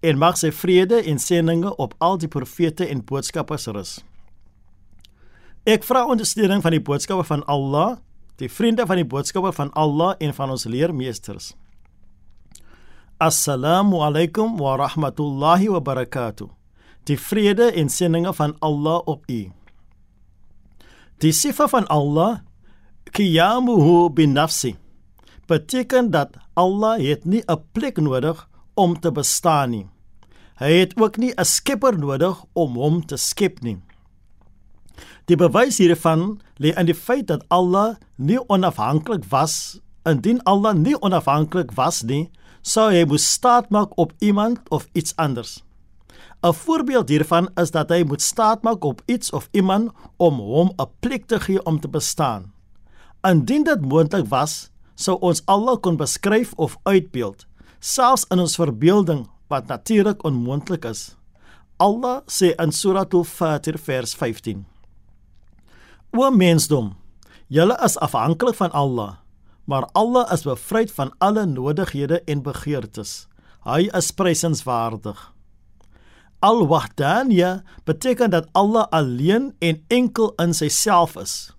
En mag sy vrede en seëninge op al die profete en boodskappers rus. Ek vra ondersteuning van die boodskappe van Allah, die vriende van die boodskappe van Allah en van ons leermeesters. Assalamu alaykum wa rahmatullahi wa barakatuh die vrede en seëninge van Allah op u. Die sifa van Allah qiyamuhu bin nafsi beteken dat Allah het nie 'n plek nodig om te bestaan nie. Hy het ook nie 'n skepper nodig om hom te skep nie. Die bewys hiervan lê in die feit dat Allah nie onafhanklik was. Indien Allah nie onafhanklik was nie, sou hy moes staat maak op iemand of iets anders. 'n Voorbeeld hiervan is dat hy moet staatmaak op iets of iemand om hom 'n plek te gee om te bestaan. Indien dit moontlik was, sou ons almal kon beskryf of uitbeeld, selfs in ons verbeelding wat natuurlik onmoontlik is. Allah sê in Surah Al-Fatir vers 15: O mensdom, julle is afhanklik van Allah, maar Allah is bevryd van alle nodighede en begeertes. Hy is prysenswaardig. Al-Wahdaniya beteken dat Allah alleen en enkel in sy self is.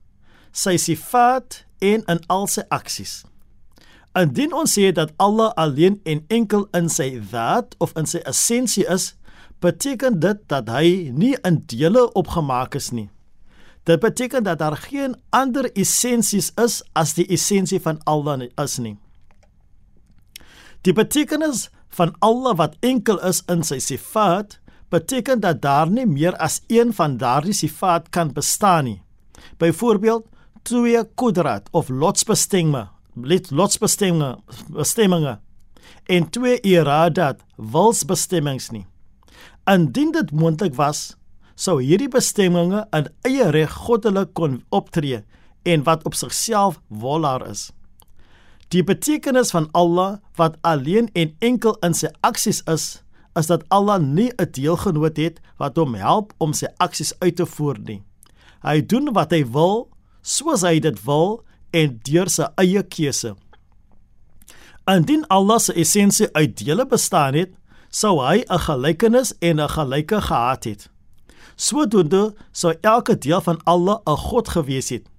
Sy sifat en in al sy aksies. Indien ons sê dat Allah alleen en enkel in sy daad of in sy essensie is, beteken dit dat hy nie in dele opgemaak is nie. Dit beteken dat daar geen ander essensies is as die essensie van Allah is nie. Die betekenis van Allah wat enkel is in sy sifat beteken dat daar nie meer as een van daardie sifaat kan bestaan nie. Byvoorbeeld, twee kudrat of lotsbestemminge, lotsbestemminge, bestemminge en twee iradat, wilsbestemmings nie. Indien dit moontlik was, sou hierdie bestemminge in eie reg goddelik kon optree en wat op sigself wolaar is. Die betekenis van Allah wat alleen en enkel in sy aksies is, is dat Allah nie 'n deelgenoot het wat hom help om sy aksies uit te voer nie. Hy doen wat hy wil, soos hy dit wil en deur sy eie keuse. Indien Allah se essensie uit dele bestaan het, sou hy 'n gelykenis en 'n gelyke gehad het. Sodoende sou elke deel van Allah 'n God gewees het.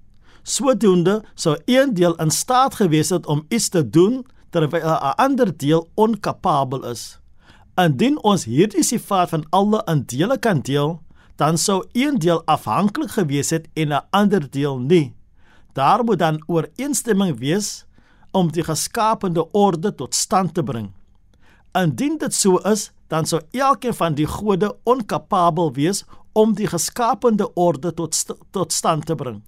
Sodoende sou een deel in staat gewees het om iets te doen terwyl 'n ander deel onkapabel is. Indien ons hierdie sifaat van alle in dele kan deel, dan sou een deel afhanklik gewees het en 'n ander deel nie. Daar moet dan ooreenstemming wees om die geskaapte orde tot stand te bring. Indien dit so is, dan sou elkeen van die gode onkapabel wees om die geskaapte orde tot st tot stand te bring.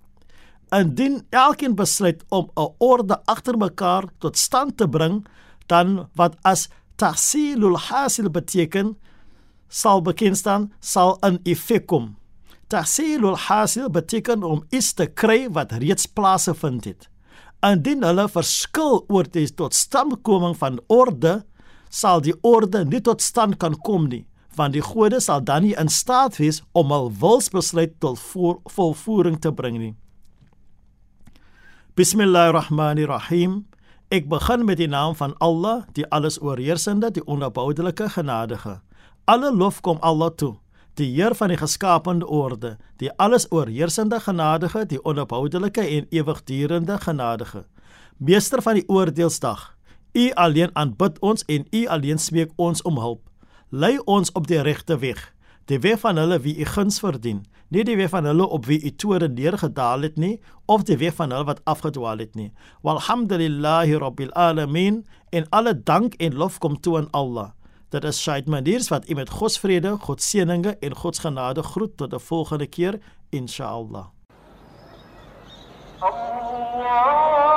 Indien elkeen besluit om 'n orde agter mekaar tot stand te bring, dan wat as tahsilul hasil beteken sal bekend staan sal in effek kom. Tahsilul hasil beteken om iets te kry wat reeds plase vind het. Indien hulle verskil oor die totstandkoming van orde, sal die orde nie tot stand kan kom nie, want die gode sal dan nie in staat wees om hul wilsbesluit tot volvoering te bring nie. Bismillahirrahmanirrahim. Ek begin met die naam van Allah, die alles oorheersende, die onverboudelike genadige. Alle lof kom Allah toe, die Heer van die geskaapte orde, die alles oorheersende genadige, die onverboudelike en ewigdurende genadige. Meester van die oordeelsdag, U alleen aanbid ons en U alleen smeek ons om hulp. Lei ons op die regte weg, die weg van hulle wie U guns verdien nie die weg van hulle op wie u tore neergedaal het nie of die weg van hulle wat afgedwaal het nie walhamdulillahi rabbil alamin en alle dank en lof kom toe aan Allah dit is Shaid Maniers wat u met God se vrede God se seëninge en God se genade groet tot 'n volgende keer inshallah Allah